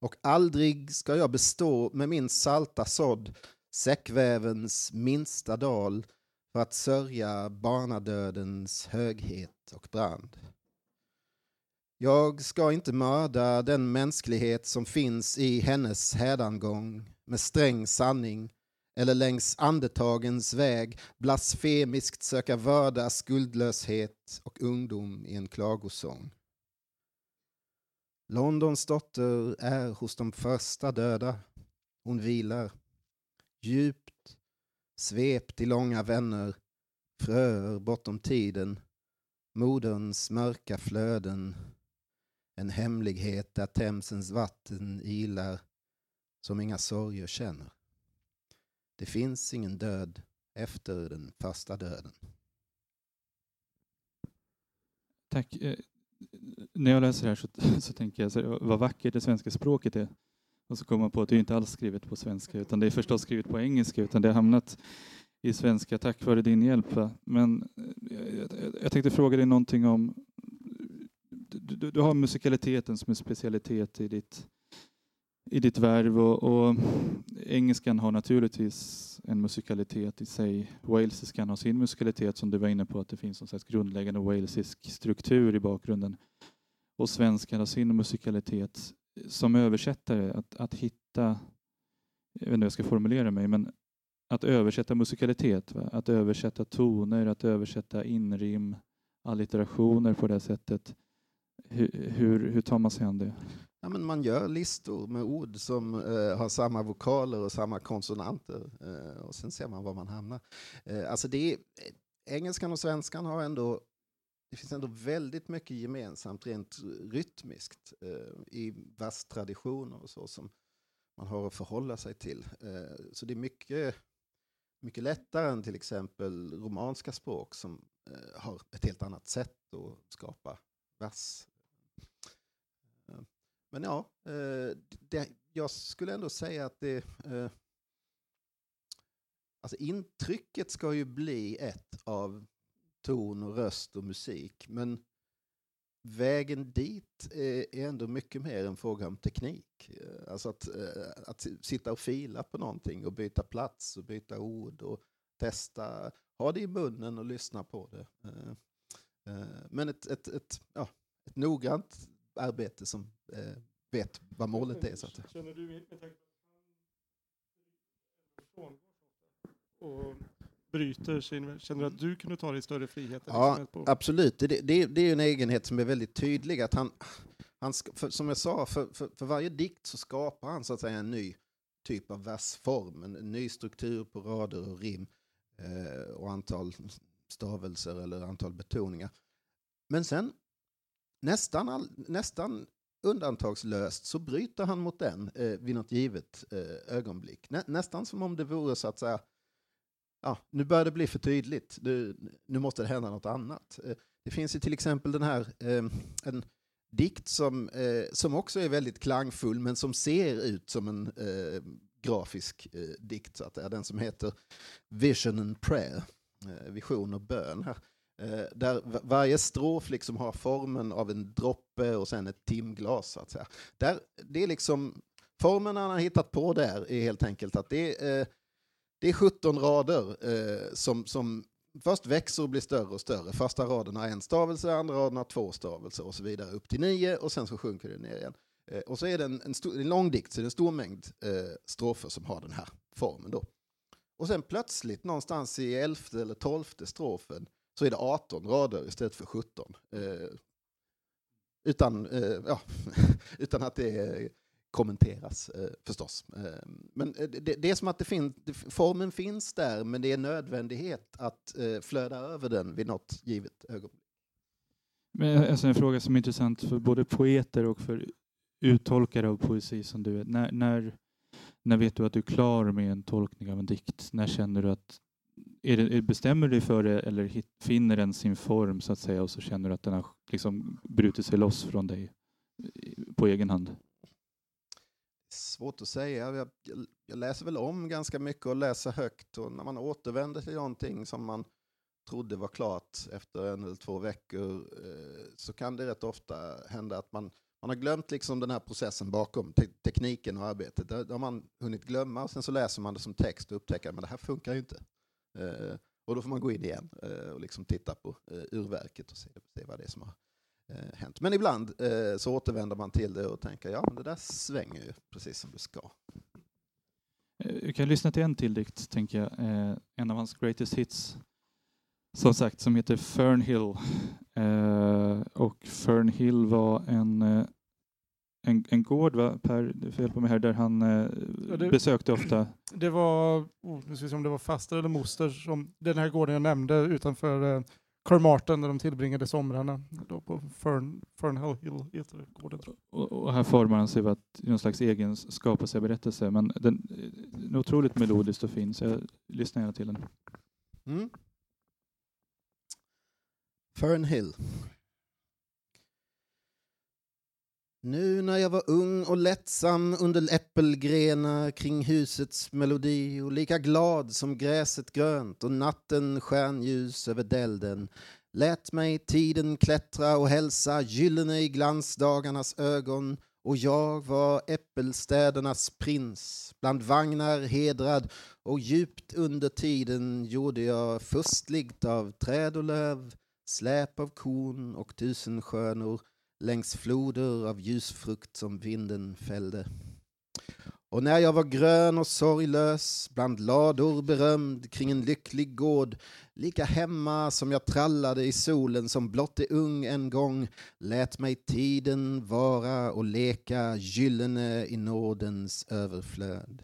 Speaker 3: Och aldrig ska jag bestå med min salta sådd säckvävens minsta dal för att sörja barnadödens höghet och brand. Jag ska inte mörda den mänsklighet som finns i hennes hädangång med sträng sanning eller längs andetagens väg blasfemiskt söka vörda skuldlöshet och ungdom i en klagosång. Londons dotter är hos de första döda. Hon vilar djupt, svept i långa vänner, fröer bortom tiden, moderns mörka flöden, en hemlighet där Themsens vatten ilar som inga sorger känner. Det finns ingen död efter den första döden.
Speaker 1: Tack. Eh, när jag läser det här så, så tänker jag så, vad vackert det svenska språket är. Och så kommer man på att det är inte alls skrivet på svenska utan det är förstås skrivet på engelska utan det har hamnat i svenska tack vare din hjälp. Va? Men eh, jag, jag, jag tänkte fråga dig någonting om du, du, har musikaliteten som en specialitet i ditt, i ditt värv och, och, engelskan har naturligtvis en musikalitet i sig. Walesiskan har sin musikalitet som du var inne på att det finns någon slags grundläggande walesisk struktur i bakgrunden. Och svenskan har sin musikalitet som översättare att, att hitta, jag vet inte hur jag ska formulera mig, men att översätta musikalitet, va? att översätta toner, att översätta inrim, allitterationer på det sättet. Hur, hur, hur tar man sig an det?
Speaker 3: Ja, men man gör listor med ord som eh, har samma vokaler och samma konsonanter eh, och sen ser man var man hamnar. Eh, alltså det är, engelskan och svenskan har ändå det finns ändå väldigt mycket gemensamt rent rytmiskt eh, i verstraditioner och så som man har att förhålla sig till. Eh, så det är mycket, mycket lättare än till exempel romanska språk som eh, har ett helt annat sätt att skapa vers. Men ja, eh, det, jag skulle ändå säga att det eh, Alltså intrycket ska ju bli ett av ton och röst och musik. Men vägen dit är ändå mycket mer en fråga om teknik. Eh, alltså att, att sitta och fila på någonting och byta plats och byta ord och testa, ha det i munnen och lyssna på det. Men ett, ett, ett, ja, ett noggrant arbete som vet vad målet är. Så att.
Speaker 2: Känner du med tanke på bryter sin... Känner du att du kunde ta dig större frihet?
Speaker 3: Ja, absolut. Det, det, det är en egenhet som är väldigt tydlig. Att han, han, för, som jag sa, för, för, för, varje dikt så skapar han så att säga en ny typ av versform, en, en ny struktur på rader och rim eh, och antal stavelser eller antal betoningar. Men sen nästan, all, nästan undantagslöst så bryter han mot den eh, vid något givet eh, ögonblick. Nä, nästan som om det vore så att säga ja, nu börjar det bli för tydligt. Nu, nu måste det hända något annat. Eh, det finns ju till exempel den här, eh, en dikt som, eh, som också är väldigt klangfull men som ser ut som en eh, grafisk eh, dikt, så att det är den som heter Vision and Prayer, eh, vision och bön. Här. Eh, där varje strof liksom har formen av en droppe och sen ett timglas. Så att säga. Där, det är liksom, formen han har hittat på där är helt enkelt att det är, eh, det är 17 rader eh, som, som först växer och blir större och större. Första raden har en stavelse, andra raden har två stavelser och så vidare upp till nio och sen så sjunker det ner igen. Eh, och så är det en, en, stor, en lång dikt, så det är en stor mängd eh, strofer som har den här formen. Då. Och sen plötsligt någonstans i elfte eller tolfte strofen så är det 18 rader istället för 17. Eh, utan, eh, ja, utan att det kommenteras eh, förstås. Eh, men eh, det, det, är som att det fin, formen finns där, men det är nödvändighet att eh, flöda över den vid något givet ögonblick.
Speaker 1: Men alltså en fråga som är intressant för både poeter och för uttolkare av poesi som du är. När, när, när vet du att du är klar med en tolkning av en dikt? När känner du att är det, bestämmer du dig för det eller hit, finner den sin form så att säga och så känner du att den har liksom brutit sig loss från dig eh, på egen hand?
Speaker 3: Svårt att säga. Jag, jag, läser väl om ganska mycket och läser högt och när man återvänder till någonting som man trodde var klart efter en eller två veckor eh, så kan det rätt ofta hända att man, man har glömt liksom den här processen bakom, te tekniken och arbetet. Det har man hunnit glömma och sen så läser man det som text och upptäcker att det här funkar ju inte. Eh, och då får man gå in igen eh, och liksom titta på eh, urverket och se, se vad det är som har hänt. Men ibland så återvänder man till det och tänker ja, men det där svänger ju precis som det ska.
Speaker 1: Vi kan lyssna till en till dikt, tänker jag. En av hans greatest hits, som sagt, som heter Fernhill. Och Fernhill var en en, en gård, va? Per, du får hjälpa mig här, där han eh, ja, det, besökte ofta.
Speaker 2: Det var, oh, nu ska vi se om det var faster eller moster, som den här gården jag nämnde utanför eh, Carmarthen där de tillbringade somrarna. Då på Fern, Fernhill Hill heter gården. Tror
Speaker 1: jag. Och, och här formar han sig att någon slags egen skapelseberättelse, men den är otroligt melodiskt och fin, så jag lyssnar gärna till den. Mm.
Speaker 3: Fernhill. Nu när jag var ung och lättsam under äppelgrenar kring husets melodi och lika glad som gräset grönt och natten stjärnljus över dälden lät mig tiden klättra och hälsa gyllene i glansdagarnas ögon och jag var äppelstädernas prins, bland vagnar hedrad och djupt under tiden gjorde jag furstligt av träd och löv, släp av korn och tusen skönor längs floder av ljusfrukt som vinden fällde. Och när jag var grön och sorglös, bland lador berömd kring en lycklig gård, lika hemma som jag trallade i solen som blott är ung en gång, lät mig tiden vara och leka gyllene i nådens överflöd.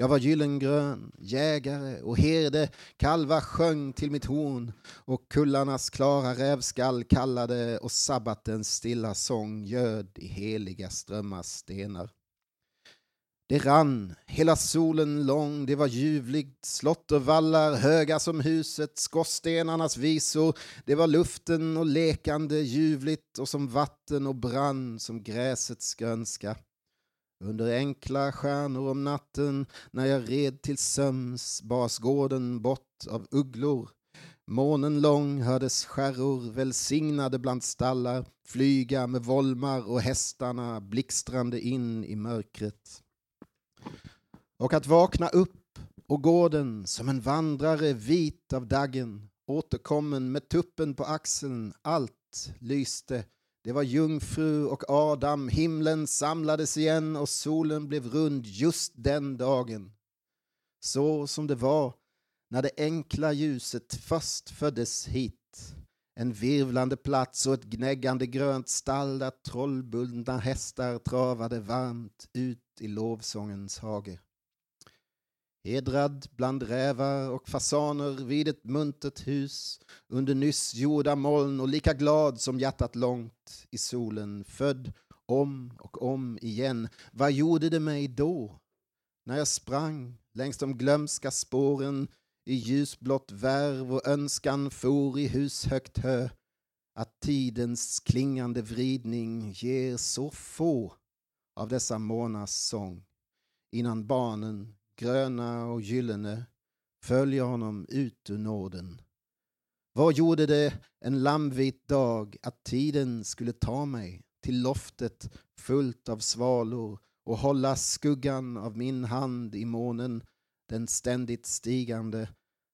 Speaker 3: Jag var gyllengrön, jägare och herde, kalvar sjöng till mitt horn och kullarnas klara rävskall kallade och sabbatens stilla sång göd i heliga strömmars stenar. Det rann hela solen lång, det var ljuvligt, slott och vallar höga som huset, skorstenarnas visor, det var luften och lekande ljuvligt och som vatten och brann som gräsets grönska. Under enkla stjärnor om natten när jag red till söms bars gården bort av ugglor. Månen lång hördes skärror välsignade bland stallar flyga med volmar och hästarna blixtrande in i mörkret. Och att vakna upp och gården som en vandrare vit av daggen återkommen med tuppen på axeln, allt lyste det var jungfru och Adam, himlen samlades igen och solen blev rund just den dagen. Så som det var när det enkla ljuset först föddes hit. En virvlande plats och ett gnäggande grönt stall där trollbundna hästar travade varmt ut i lovsångens hage. Hedrad bland rävar och fasaner vid ett muntert hus under nyss gjorda moln och lika glad som hjärtat långt i solen, född om och om igen. Vad gjorde det mig då? När jag sprang längs de glömska spåren i ljusblått värv och önskan for i hushögt hö att tidens klingande vridning ger så få av dessa månars sång innan barnen gröna och gyllene, följer honom ut ur nåden. Vad gjorde det en lammvit dag att tiden skulle ta mig till loftet fullt av svalor och hålla skuggan av min hand i månen, den ständigt stigande,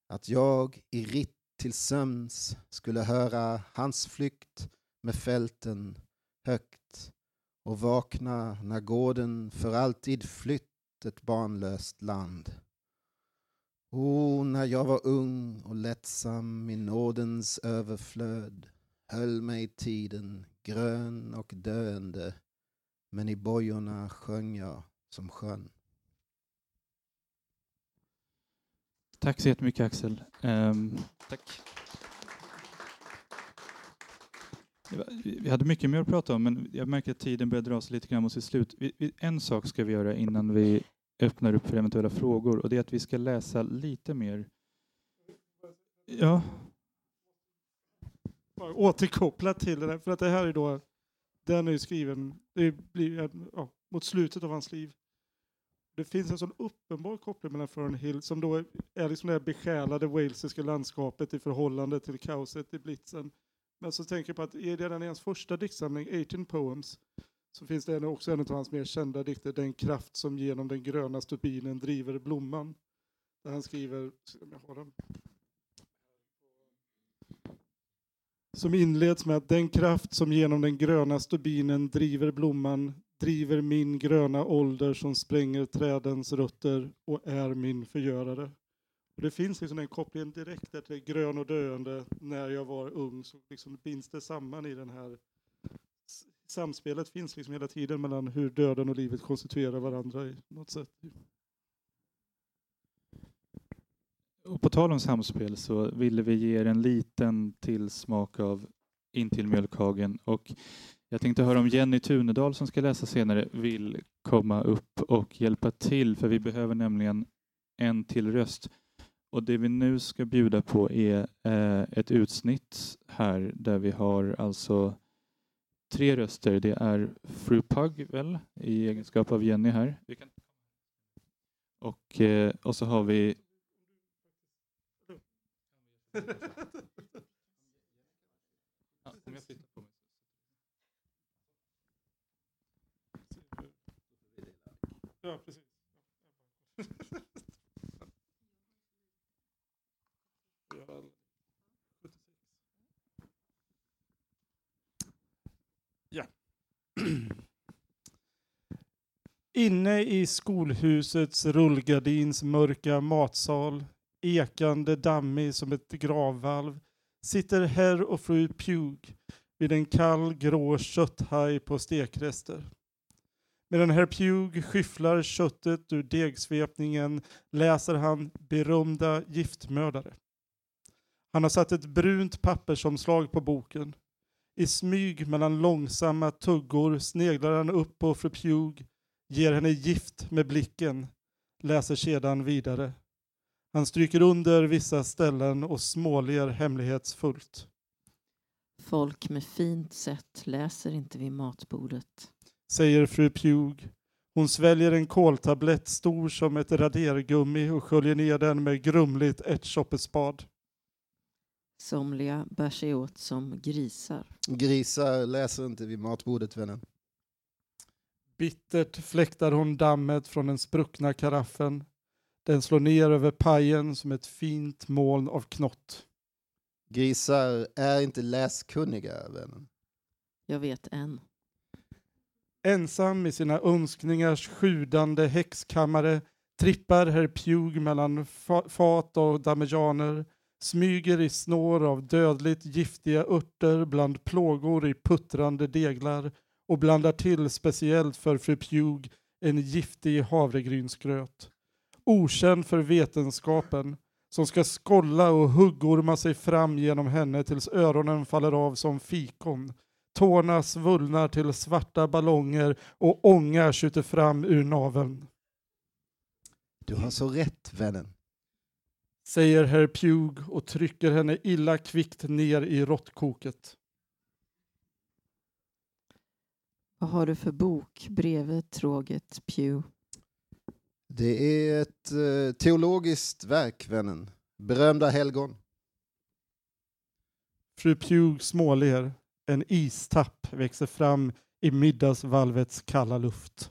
Speaker 3: att jag i ritt till sömns skulle höra hans flykt med fälten högt och vakna när gården för alltid flytt ett barnlöst land. O, när jag var ung och lättsam i nådens överflöd höll mig tiden grön och döende men i bojorna sjöng jag som sjön.
Speaker 1: Tack så jättemycket Axel. Um, tack. Vi hade mycket mer att prata om, men jag märker att tiden börjar dra sig lite grann mot sitt slut. En sak ska vi göra innan vi öppnar upp för eventuella frågor och det är att vi ska läsa lite mer. Ja.
Speaker 2: Återkoppla till det där, för att det här är då, den är ju skriven det blir, ja, mot slutet av hans liv. Det finns en sån uppenbar koppling mellan Fernhill, som då är liksom det besjälade walesiska landskapet i förhållande till kaoset i blitzen. Men så tänker jag på att i redan i hans första diktsamling, 18 Poems, så finns det också en av hans mer kända dikter, Den kraft som genom den gröna stubinen driver blomman. Där han skriver, om jag har den. Som inleds med att den kraft som genom den gröna stubinen driver blomman driver min gröna ålder som spränger trädens rötter och är min förgörare. Och det finns liksom en koppling direkt där till grön och döende. När jag var ung så liksom binds det samman i den här samspelet finns liksom hela tiden mellan hur döden och livet konstituerar varandra i något sätt.
Speaker 1: Och på tal om samspel så ville vi ge er en liten tillsmak av Intill mjölkhagen och jag tänkte höra om Jenny Tunedal som ska läsa senare vill komma upp och hjälpa till för vi behöver nämligen en till röst. Och det vi nu ska bjuda på är eh, ett utsnitt här där vi har alltså tre röster. Det är Fru Pug väl, i egenskap av Jenny här. Och, eh, och så har vi
Speaker 2: Ja, precis. Ja. Inne i skolhusets rullgardins mörka matsal, ekande dammig som ett gravvalv, sitter herr och fru Pugh vid en kall grå kötthaj på stekrester. Medan herr Pugh skyfflar köttet ur degsvepningen läser han berömda giftmördare. Han har satt ett brunt pappersomslag på boken. I smyg mellan långsamma tuggor sneglar han upp på fru Pugh, ger henne gift med blicken, läser sedan vidare. Han stryker under vissa ställen och småler hemlighetsfullt.
Speaker 4: Folk med fint sätt läser inte vid matbordet.
Speaker 2: Säger fru Pugh. Hon sväljer en koltablett stor som ett radergummi och sköljer ner den med grumligt ärtsoppespad.
Speaker 4: Somliga bär sig åt som grisar.
Speaker 3: Grisar läser inte vid matbordet, vännen.
Speaker 2: Bittert fläktar hon dammet från den spruckna karaffen. Den slår ner över pajen som ett fint moln av knott.
Speaker 3: Grisar är inte läskunniga, vännen.
Speaker 4: Jag vet en.
Speaker 2: Ensam i sina önskningars sjudande häxkammare trippar herr Pugh mellan fat och damejaner, smyger i snår av dödligt giftiga örter bland plågor i puttrande deglar och blandar till speciellt för fru Pugh en giftig havregrynsgröt. Okänd för vetenskapen, som ska skolla och huggorma sig fram genom henne tills öronen faller av som fikon. Tårna svullnar till svarta ballonger och ånga skjuter fram ur naveln.
Speaker 3: Du har så rätt, vännen.
Speaker 2: Säger herr Pugh och trycker henne illa kvickt ner i råttkoket.
Speaker 4: Vad har du för bok bredvid tråget, Pugh?
Speaker 3: Det är ett eh, teologiskt verk, vännen. Berömda helgon.
Speaker 2: Fru Pugh småler. En istapp växer fram i middagsvalvets kalla luft.